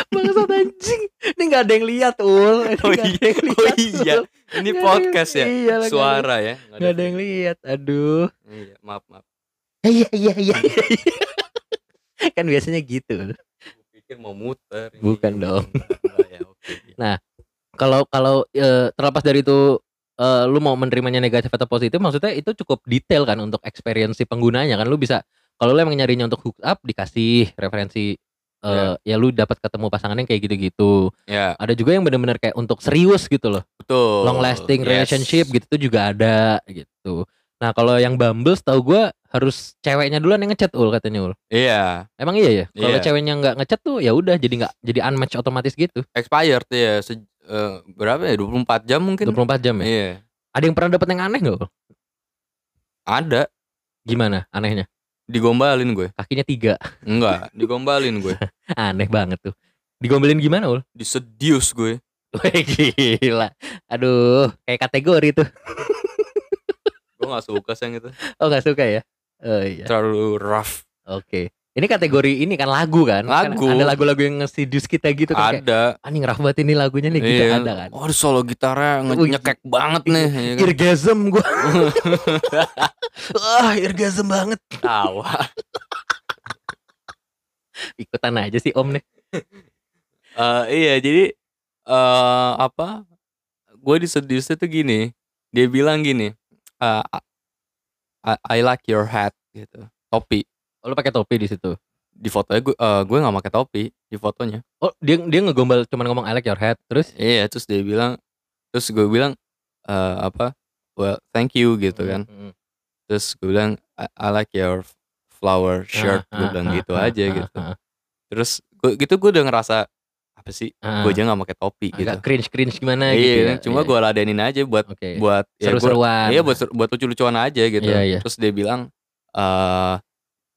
Bangsat anjing Ini gak ada yang lihat ul Ini Oh nggak ada iya, yang oh lihat, iya. Ul. Ini ada podcast ya, iya ada- suara ya. Nggak Gak ada yang lihat Aduh Iya, maaf maaf. Iya iya iya iya. Kan biasanya gitu Gue pikir mau muter. ini. Bukan dong. Ya, oke. Nah, Kalau kalau eh, terlepas dari itu eh, Lu mau menerimanya negatif atau positif Maksudnya itu cukup detail kan Untuk experience si penggunanya kan Lu bisa Kalau lu emang nyarinya untuk hook up Dikasih referensi eh, Ya lu dapat ketemu pasangannya kayak gitu-gitu Ya, Ada juga yang benar-benar kayak untuk serius gitu loh betul. long lasting Yes. relationship gitu tuh juga ada gitu. Nah kalau yang Bumble tahu gue harus ceweknya duluan yang ngechat ul katanya ul. Iya, Emang iya ya? Kalau Iya. ceweknya nggak ngechat tuh ya udah jadi nggak jadi unmatch otomatis gitu. expired ya. Se- eh, berapa ya? 24 jam mungkin. 24 jam ya. Iya. Ada yang pernah dapet yang aneh? Ul? Ada. Gimana anehnya? Digombalin gue. Kakinya tiga. Enggak, digombalin gue. Aneh banget tuh. Digombelin gimana ul? Disedius gue. Wih gila. Aduh kayak kategori tuh. Gue gak suka sih yang itu. Oh nggak suka ya? Oh iya. Terlalu rough. Oke. Ini kategori ini kan lagu kan? Kan Lagu. ada lagu-lagu yang nge-seduce kita gitu kan kayak Ada. anjing banget ini lagunya nih gitu Iya. ada kan. Oh, solo gitarnya nge- nyekek banget nih. ya kan? Irgasm gua. Wah, irgasm banget. Tawa. Ikutan aja sih Om nih. Eh, iya, jadi eh apa? Gue disediusnya tuh gini. Dia bilang gini. eh, a- I, I like your hat gitu. Topi. Oh, lu pakai topi di situ. Di fotonya gue eh, gue nggak pakai topi di fotonya. Oh, dia dia ngegombal cuman ngomong I like your hat. Terus Iya, terus dia bilang terus gue bilang eh, apa? Well, thank you gitu kan. Mm, mm. Terus gue bilang I, I like your flower shirt. Ah, gue ah, bilang ah, gitu ah, aja ah, gitu. ah, Terus gue gitu gue udah ngerasa apa sih? ah. Gue aja nggak pakai topi gitu. agak cringe cringe gimana Iya, gitu ya. cuma Iya, gue ladenin aja buat Oke. buat ya gua- Seru-seruan. Iya buat buat lucu-lucuan aja gitu. Iya, iya. Terus dia bilang eh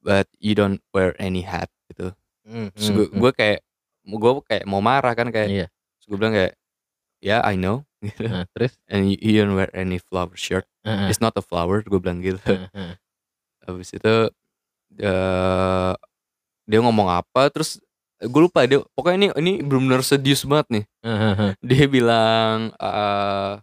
but you don't wear any hat gitu. Mm, Terus gue mm. gue kayak gue kayak mau marah kan kayak Iya. terus gue bilang kayak ya I know gitu. Nah, terus and you, you don't wear any flower shirt. Heeh, It's not a flower gue bilang gitu. heeh, heeh. Habis itu eh dia ngomong apa terus gue lupa dia pokoknya ini ini benar-benar sedius banget nih. Heeh, heeh. Dia bilang eh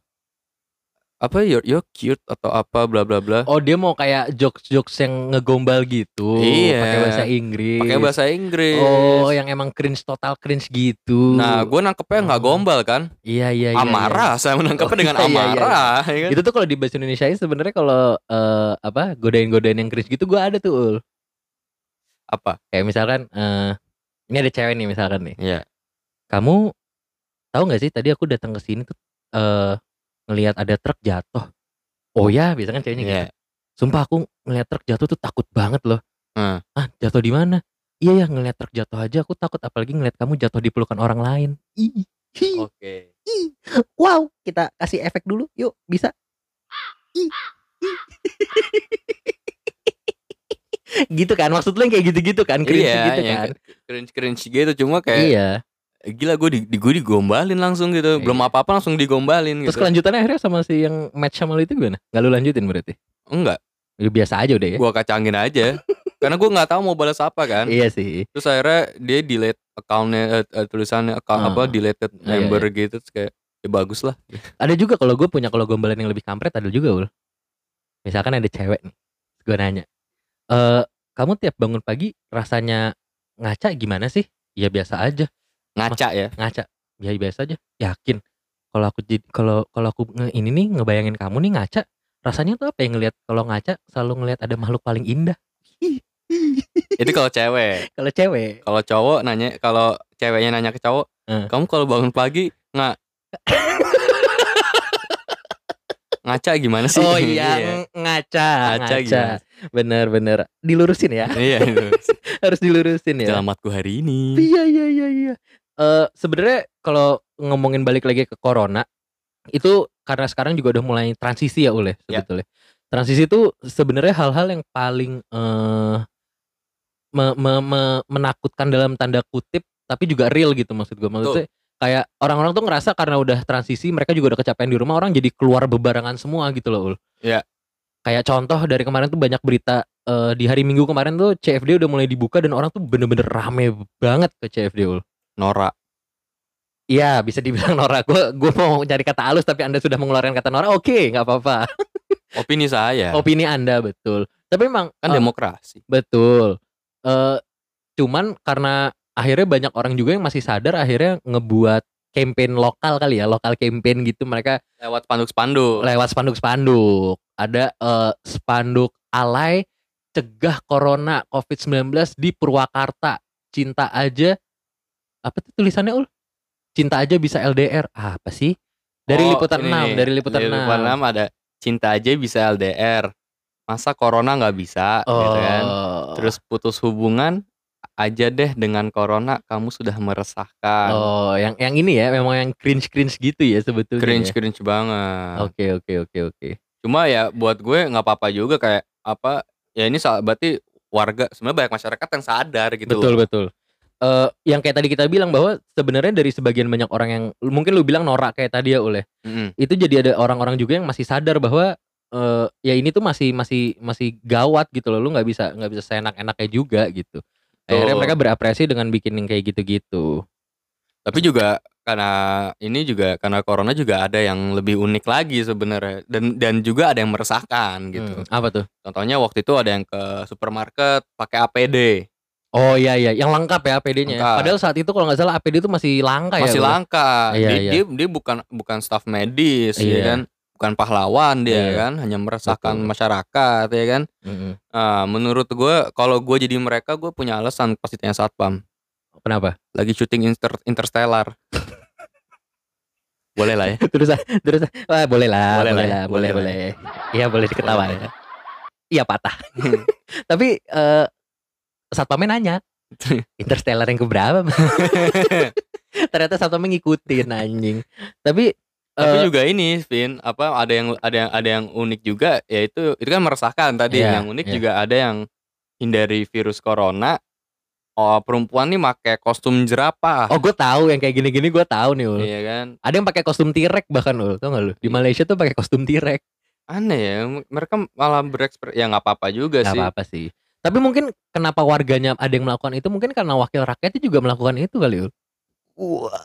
apa you're, you're cute atau apa bla bla bla. Oh, dia mau kayak jokes-jokes yang ngegombal gitu. Iya. Pakai bahasa Inggris. pakai bahasa Inggris. Oh, yang emang cringe total cringe gitu. Nah, gue nangkepnya nggak Oh. gombal kan, iya iya iya. amarah. Saya menangkapnya Oh, dengan iya, iya, iya. amarah. ya iya. kan? Itu tuh kalau di bahasa Indonesia sebenarnya kalau eh, apa godain-godain yang cringe gitu gua ada tuh. Ul. Apa? Kayak misalkan eh ini ada cewek nih misalkan nih. Iya. Kamu tahu nggak sih tadi aku datang ke sini tuh eh ngelihat ada truk jatuh. Oh ya, biasanya kan ceweknya gitu. Iya. Sumpah aku ngelihat truk jatuh tuh takut banget loh. Hmm. Ah, jatuh di mana? Iya ya, ngelihat truk jatuh aja aku takut apalagi ngelihat kamu jatuh di pelukan orang lain. Oke. ih. Wow, kita kasih efek dulu. Yuk, bisa. Ih, ih. gitu kan maksud lu yang kayak gitu-gitu kan cringe Iya, gitu kan cringe cringe gitu. Cuma kayak iya gila gue di, di gue digombalin langsung gitu. Belum Iya. apa apa langsung digombalin terus gitu. kelanjutannya akhirnya sama si yang match sama lu itu gimana nggak lu lanjutin berarti Enggak, Ya, biasa aja udah ya gue kacangin aja. Karena gue nggak tahu mau balas apa kan. iya sih Terus akhirnya dia delete accountnya, eh, eh, tulisannya account Ah. apa deleted Iya, member gitu. Terus kayak ya bagus lah. ada juga kalau gue punya kalau gombalan yang lebih kampret ada juga ul misalkan ada cewek nih gue nanya eh kamu tiap bangun pagi rasanya ngaca gimana sih ya biasa aja Ngaca ya. ngaca ya biasa aja yakin kalau aku jadi kalau kalau aku nge, ini nih ngebayangin kamu nih ngaca rasanya tuh apa yang ngelihat kalau ngaca selalu ngelihat ada makhluk paling indah Itu kalau cewek. kalau cewek Kalau cowok nanya, kalau ceweknya nanya ke cowok, Eh. kamu kalau bangun pagi nggak ngaca gimana sih? oh iya ng- ngaca ngaca ngaca gimana? bener bener dilurusin ya Iya, harus dilurusin ya selamatku hari ini. Iya iya iya iya. Eh sebenarnya kalau ngomongin balik lagi ke corona itu karena sekarang juga udah mulai transisi ya oleh Ya. sebetulnya. Transisi itu sebenarnya hal-hal yang paling eh me- me- me- menakutkan dalam tanda kutip tapi juga real gitu maksud gue. Maksudnya kayak orang-orang tuh ngerasa karena udah transisi mereka juga udah kecapean di rumah orang jadi keluar bebarangan semua gitu loh ul. Ya. Kayak contoh dari kemarin tuh banyak berita eh, di hari Minggu kemarin tuh CFD udah mulai dibuka dan orang tuh bener-bener rame banget ke CFD ul. Nora. Iya bisa dibilang Nora. Gue gue mau cari kata halus tapi anda sudah mengeluarkan kata Nora. Oke nggak apa-apa. Opini saya. Opini anda betul. Tapi memang kan eh, demokrasi. betul. Eh cuman karena akhirnya banyak orang juga yang masih sadar akhirnya ngebuat campaign lokal kali ya lokal campaign gitu mereka Lewat spanduk-spanduk. lewat spanduk-spanduk ada eh, spanduk alay cegah corona covid-19 di Purwakarta cinta aja apa tuh tulisannya ul cinta aja bisa LDR apa sih dari Oh, liputan ini 6 nih. dari liputan 6 Liputan 6 ada cinta aja bisa LDR. Masa corona nggak bisa oh gitu kan. Terus putus hubungan aja deh dengan corona kamu sudah meresahkan. oh yang yang ini ya memang yang cringe cringe gitu ya sebetulnya cringe ya. cringe banget. oke oke oke oke Cuma ya buat gue nggak apa-apa juga kayak apa ya ini berarti warga sebenarnya banyak masyarakat yang sadar gitu. betul betul Eh yang kayak tadi kita bilang bahwa sebenarnya dari sebagian banyak orang yang mungkin lu bilang norak kayak tadi ya oleh Mm-mm. itu jadi ada orang-orang juga yang masih sadar bahwa eh ya ini tuh masih masih masih gawat gitu loh. Lu nggak bisa nggak bisa seenak-enaknya juga gitu. Akhirnya mereka berapresiasi dengan bikin yang kayak gitu-gitu. Tapi juga karena ini juga karena corona juga ada yang lebih unik lagi sebenarnya. Dan dan juga ada yang meresahkan gitu. Hmm, apa tuh? Contohnya waktu itu ada yang ke supermarket pakai APD. Oh iya iya yang lengkap ya APD-nya Lengkap. padahal saat itu kalau nggak salah APD itu masih langka ya Masih Bro? langka. Iya, dia, iya. dia dia bukan bukan staff medis Iya. ya kan. bukan pahlawan dia Iya. kan, hanya meresahkan Betul. masyarakat ya kan. Mhm. Ah, menurut gue kalau gue jadi mereka gue punya alasan pasti tanya satpam. Kenapa? Lagi syuting Inter Interstellar. boleh lah ya. terus terus wah boleh lah, Boleh boleh, lah ya, boleh boleh boleh. Iya boleh diketawa Boleh ya. Iya patah. Tapi eh satpamnya nanya, Interstellar yang keberapa? Bang?" Ternyata satpamnya ngikutin anjing. Tapi Tapi eh, juga ini, Vin, apa ada yang ada yang ada yang unik juga yaitu itu kan meresahkan tadi. Iya, yang unik iya. juga ada yang hindari virus corona. Oh, perempuan nih pakai kostum jerapah. oh gue tahu yang kayak gini-gini gue tahu nih ul. Iya kan? Ada yang pakai kostum T-Rex bahkan ul, tau gak lu? Di. Malaysia tuh pakai kostum T-Rex. Aneh ya, mereka malah berekspres ya nggak apa-apa juga Gak sih. apa-apa sih. Tapi mungkin kenapa warganya ada yang melakukan itu mungkin karena wakil rakyatnya juga melakukan itu kali ul. Wah,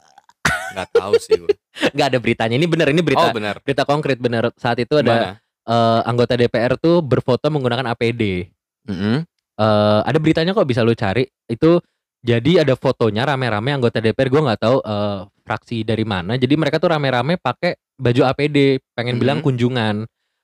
Nggak tahu sih gue. nggak ada beritanya. Ini bener ini Oh, berita benar. berita konkret bener. Saat itu ada eh, anggota DPR tuh berfoto menggunakan APD. Mm-mm. Eh, ada beritanya kok bisa lu cari. Itu jadi ada fotonya rame-rame anggota DPR. Gue nggak tahu eh, fraksi dari mana. Jadi mereka tuh rame-rame pakai baju APD, pengen bilang Mhm. kunjungan.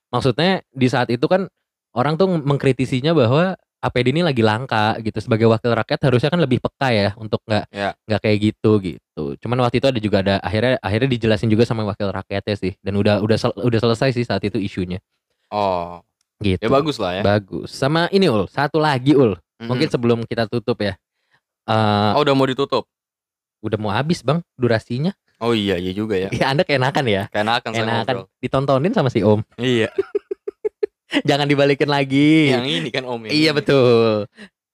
Maksudnya di saat itu kan orang tuh mengkritisinya bahwa APD ini lagi langka gitu. Sebagai wakil rakyat harusnya kan lebih peka ya untuk nggak Ya. nggak kayak gitu gitu. Cuman waktu itu ada juga ada akhirnya akhirnya dijelasin juga sama wakil rakyatnya sih. Dan udah udah sel- udah selesai sih saat itu isunya. Oh, Gitu. ya bagus lah ya. Bagus. Sama ini ul, satu lagi ul. Mm-mm. Mungkin sebelum kita tutup ya. Eh Oh, udah mau ditutup. udah mau habis bang durasinya. Oh iya, iya juga ya. Ya anda keenakan ya. Keenakan saya Enakan ngobrol. ditontonin sama si Om. Iya. Jangan dibalikin lagi. Yang ini kan Om Iya betul.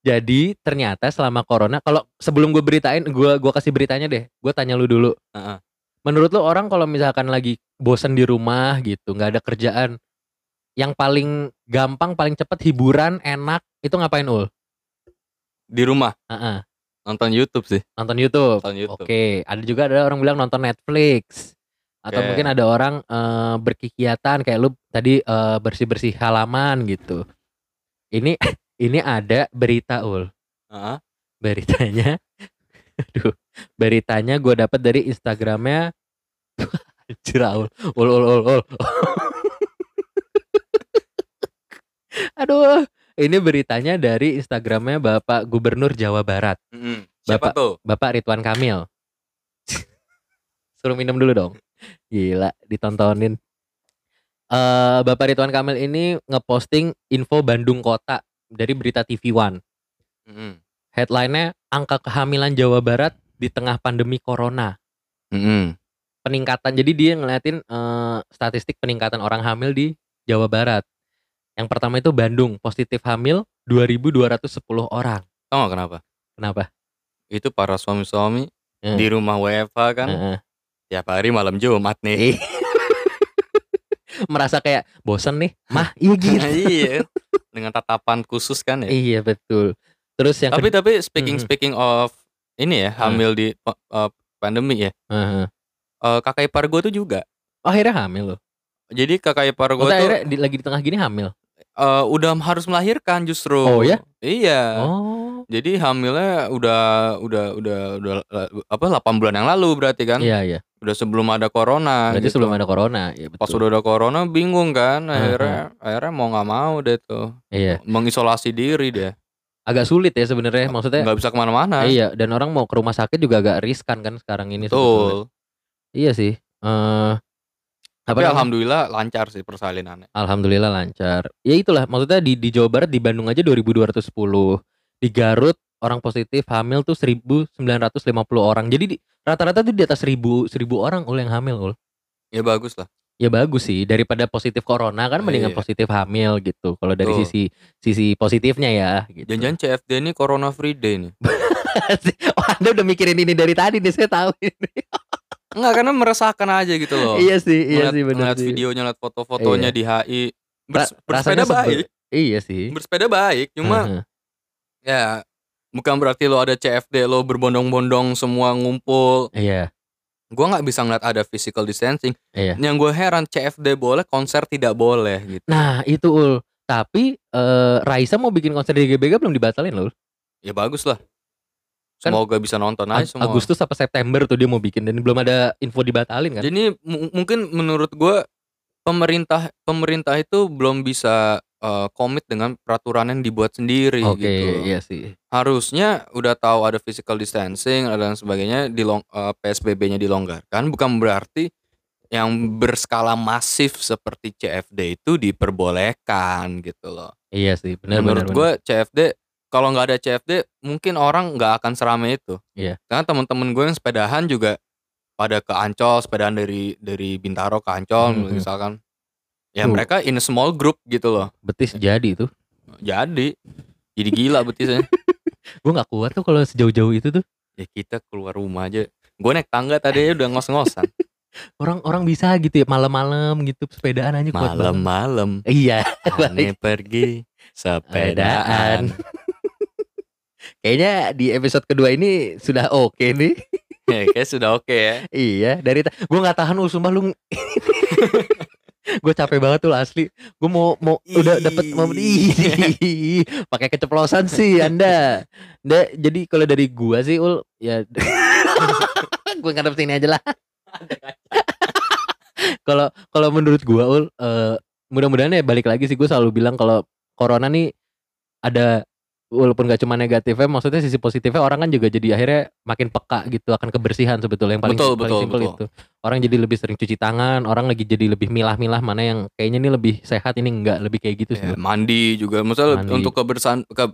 Jadi ternyata selama corona, kalau sebelum gue beritain, gue gua kasih beritanya deh. Gue tanya lu dulu. Heeh. Menurut lu orang kalau misalkan lagi bosen di rumah gitu, nggak ada kerjaan, yang paling gampang, paling cepet hiburan, enak, itu ngapain ul? Di rumah Heeh, nonton YouTube sih. nonton YouTube. Nonton YouTube. Oke, ada juga ada orang bilang nonton Netflix. Atau Oke. mungkin ada orang eh, berkegiatan kayak lu tadi eh, bersih-bersih halaman gitu. Ini ini ada berita ul. Heeh. Beritanya aduh, beritanya gue dapat dari Instagramnya Anjir ul, ul ul ul ul. Aduh, ini beritanya dari Instagramnya Bapak Gubernur Jawa Barat, Mm-mm. Siapa Bapak- tuh? Bapak Ridwan Kamil. Suruh minum dulu dong. Gila, ditontonin. Eh Bapak Ridwan Kamil ini ngeposting info Bandung Kota dari berita TV One. Headline-nya angka kehamilan Jawa Barat di tengah pandemi corona. Mm-mm. Peningkatan. Jadi dia ngeliatin eh, statistik peningkatan orang hamil di Jawa Barat. Yang pertama itu Bandung, positif hamil 2210 orang. Tau gak kenapa? Kenapa? Itu para suami-suami Hmm. di rumah WFH kan Heeh. tiap hari malam Jumat nih. Merasa kayak bosen nih, mah iya gitu. iya. Dengan tatapan khusus kan ya. Iya betul. Terus yang Tapi tapi speaking Mhm. speaking of ini ya Hmm. hamil di uh, pandemi ya. Heeh. Eh, kakak ipar gue tuh juga. oh, akhirnya hamil loh. Jadi kakak ipar gue tuh akhirnya di, lagi di tengah gini hamil. eh, udah harus melahirkan justru. Oh, ya? Iya. Oh, Jadi hamilnya udah udah udah udah apa 8 bulan yang lalu berarti kan? iya iya. Udah sebelum ada corona. Berarti gitu. sebelum ada corona, ya betul. Pas udah ada corona bingung kan, akhirnya akhirnya mau nggak mau deh tuh Iya, mengisolasi diri dia. agak sulit ya sebenarnya. Maksudnya, nggak bisa ke mana-mana. iya. Dan orang mau ke rumah sakit juga agak riskan kan sekarang ini. sebetulnya. Betul. Iya sih. Eh, apa Tapi namanya? alhamdulillah lancar sih persalinannya. Alhamdulillah lancar. Ya itulah maksudnya di di Jawa Barat di Bandung aja 2210. Di Garut orang positif hamil tuh 1950 orang. Jadi di- rata-rata tuh di atas 1000 1000 orang ul yang hamil ul. Ya bagus lah. Ya bagus sih daripada positif corona kan mendingan Iya. positif hamil gitu. Kalau dari sisi sisi positifnya ya gitu. Jangan-jangan CFD ini corona free day nih. oh, Anda udah mikirin ini dari tadi nih saya tahu ini. Enggak karena meresahkan aja gitu loh. iya sih, iya Ngeliat- sih benar ngeliat sih. videonya, liat foto-fotonya Iya. di HI. Bers- bersepeda baik, Iya sih. bersepeda baik. Cuma Heeh. ya bukan berarti lo ada CFD lo berbondong-bondong semua ngumpul. Iya, Gua nggak bisa ngeliat ada physical distancing. iya. Yang gue heran CFD boleh, konser tidak boleh gitu. Nah, itu ul. Tapi eh, Raisa mau bikin konser di GBK belum dibatalin loh. Ya bagus lah. Kan Semoga bisa nonton aja semua. Agustus apa September tuh dia mau bikin dan belum ada info dibatalin kan? Jadi mu- mungkin menurut gue pemerintah pemerintah itu belum bisa eh, komit dengan peraturan yang dibuat sendiri Oke, gitu. iya sih. Harusnya udah tahu ada physical distancing dan sebagainya dilong eh, PSBB-nya dilonggarkan bukan berarti yang berskala masif seperti CFD itu diperbolehkan gitu loh. Iya sih, benar benar. Menurut gue CFD kalau nggak ada CFD mungkin orang nggak akan seramai itu. Iya. Karena teman-teman gue yang sepedahan juga pada ke Ancol, sepedaan dari dari Bintaro ke Ancol Mhm. misalkan. Ya Tuh. mereka in a small group gitu loh. betis jadi tuh. Jadi jadi gila betisnya. Gue nggak kuat tuh kalau sejauh-jauh itu tuh. ya kita keluar rumah aja. Gue naik tangga tadi udah ngos-ngosan. Orang-orang bisa gitu ya malam-malam gitu sepedaan aja kuat. Malam-malam Iya, aneh pergi sepedaan. Kayaknya di episode kedua ini sudah oke nih. ya, kayak sudah oke ya. iya, dari gue nggak tahan lu sumpah lu. Gue capek banget tuh asli. Gue mau mau udah dapet mau pakai keceplosan sih Anda. Nggak, jadi kalau dari gua sih ul ya gue ngadep sini aja lah. Kalau kalau menurut gua ul eh, mudah-mudahan ya balik lagi sih gue selalu bilang kalau corona nih ada walaupun gak cuma negatifnya maksudnya sisi positifnya orang kan juga jadi akhirnya makin peka gitu akan kebersihan sebetulnya yang paling Betul, paling betul, simpel betul. itu orang jadi lebih sering cuci tangan orang lagi jadi lebih milah-milah mana yang kayaknya ini lebih sehat ini enggak lebih kayak gitu sih Ya, mandi juga maksudnya Mandi. untuk kebersihan ke-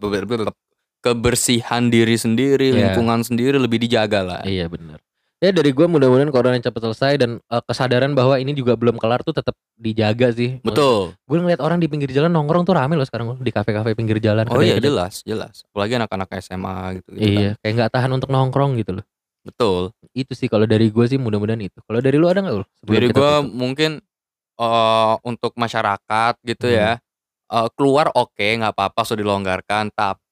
kebersihan diri sendiri, Iya. lingkungan sendiri lebih dijaga lah. Iya benar. Ya dari gue mudah-mudahan corona cepat selesai dan eh, kesadaran bahwa ini juga belum kelar tuh tetap dijaga sih. Betul. Gue ngeliat orang di pinggir jalan nongkrong tuh rame loh sekarang di kafe-kafe pinggir jalan. Oh iya jelas, jelas. Apalagi anak-anak SMA gitu, gitu Iya, kan. kayak nggak tahan untuk nongkrong gitu loh. Betul. Itu sih kalau dari gue sih mudah-mudahan itu. Kalau dari lu ada nggak? Sebelum Dari tutup? mungkin eh untuk masyarakat gitu Hmm. ya. eh, keluar oke nggak apa-apa sudah dilonggarkan tapi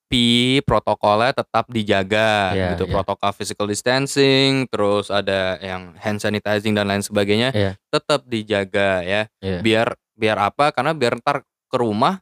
protokolnya tetap dijaga Iya, gitu iya. protokol physical distancing terus ada yang hand sanitizing dan lain sebagainya Iya. tetap dijaga ya Iya. biar biar apa karena biar ntar ke rumah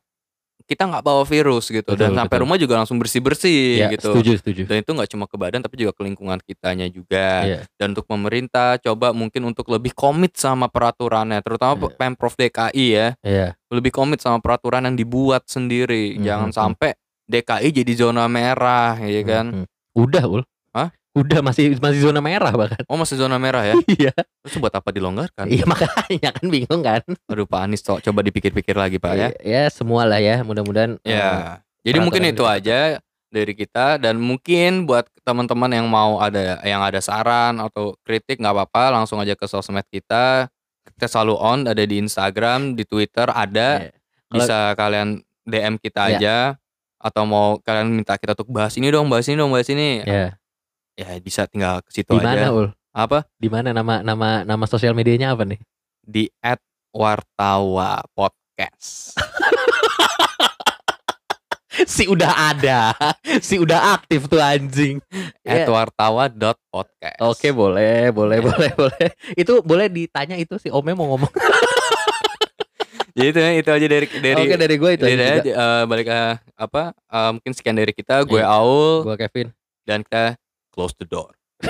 kita nggak bawa virus gitu dan Betul, sampai betul. rumah juga langsung bersih bersih Ya, gitu setuju setuju. dan itu nggak cuma ke badan tapi juga ke lingkungan kitanya juga Iya. dan untuk pemerintah coba mungkin untuk lebih komit sama peraturannya terutama Iya. pemprov DKI ya Iya. lebih komit sama peraturan yang dibuat sendiri Mhm, jangan mhm. sampai DKI jadi zona merah ya kan Hmm, hmm. Udah ul. Hah? Udah masih masih zona merah bahkan. oh masih zona merah ya Iya. terus buat apa dilonggarkan Iya makanya kan bingung kan. aduh Pak Anies co- coba dipikir-pikir lagi Pak ya Ya semua lah ya mudah-mudahan. ya jadi peraturan mungkin itu itu. aja dari kita dan mungkin buat teman-teman yang mau ada yang ada saran atau kritik nggak apa-apa langsung aja ke sosmed kita kita selalu on ada di Instagram di Twitter ada Iya. bisa kalian DM kita Ya. aja atau mau kalian minta kita untuk bahas ini dong bahas ini dong bahas ini Ya. ya bisa tinggal ke situ Di mana aja ul? apa Di mana nama nama nama sosial medianya apa nih? di @wartawa podcast si udah ada, si udah aktif tuh anjing. Ya. @wartawa.podcast Oke boleh, boleh, Ya. boleh, boleh. Itu boleh ditanya itu si Ome mau ngomong. jadi itu itu aja dari dari Oke dari gue itu dari aja saya, juga. eh, balik eh, apa eh, mungkin sekian dari kita gue Iya. Aul Gue Kevin. dan kita close the door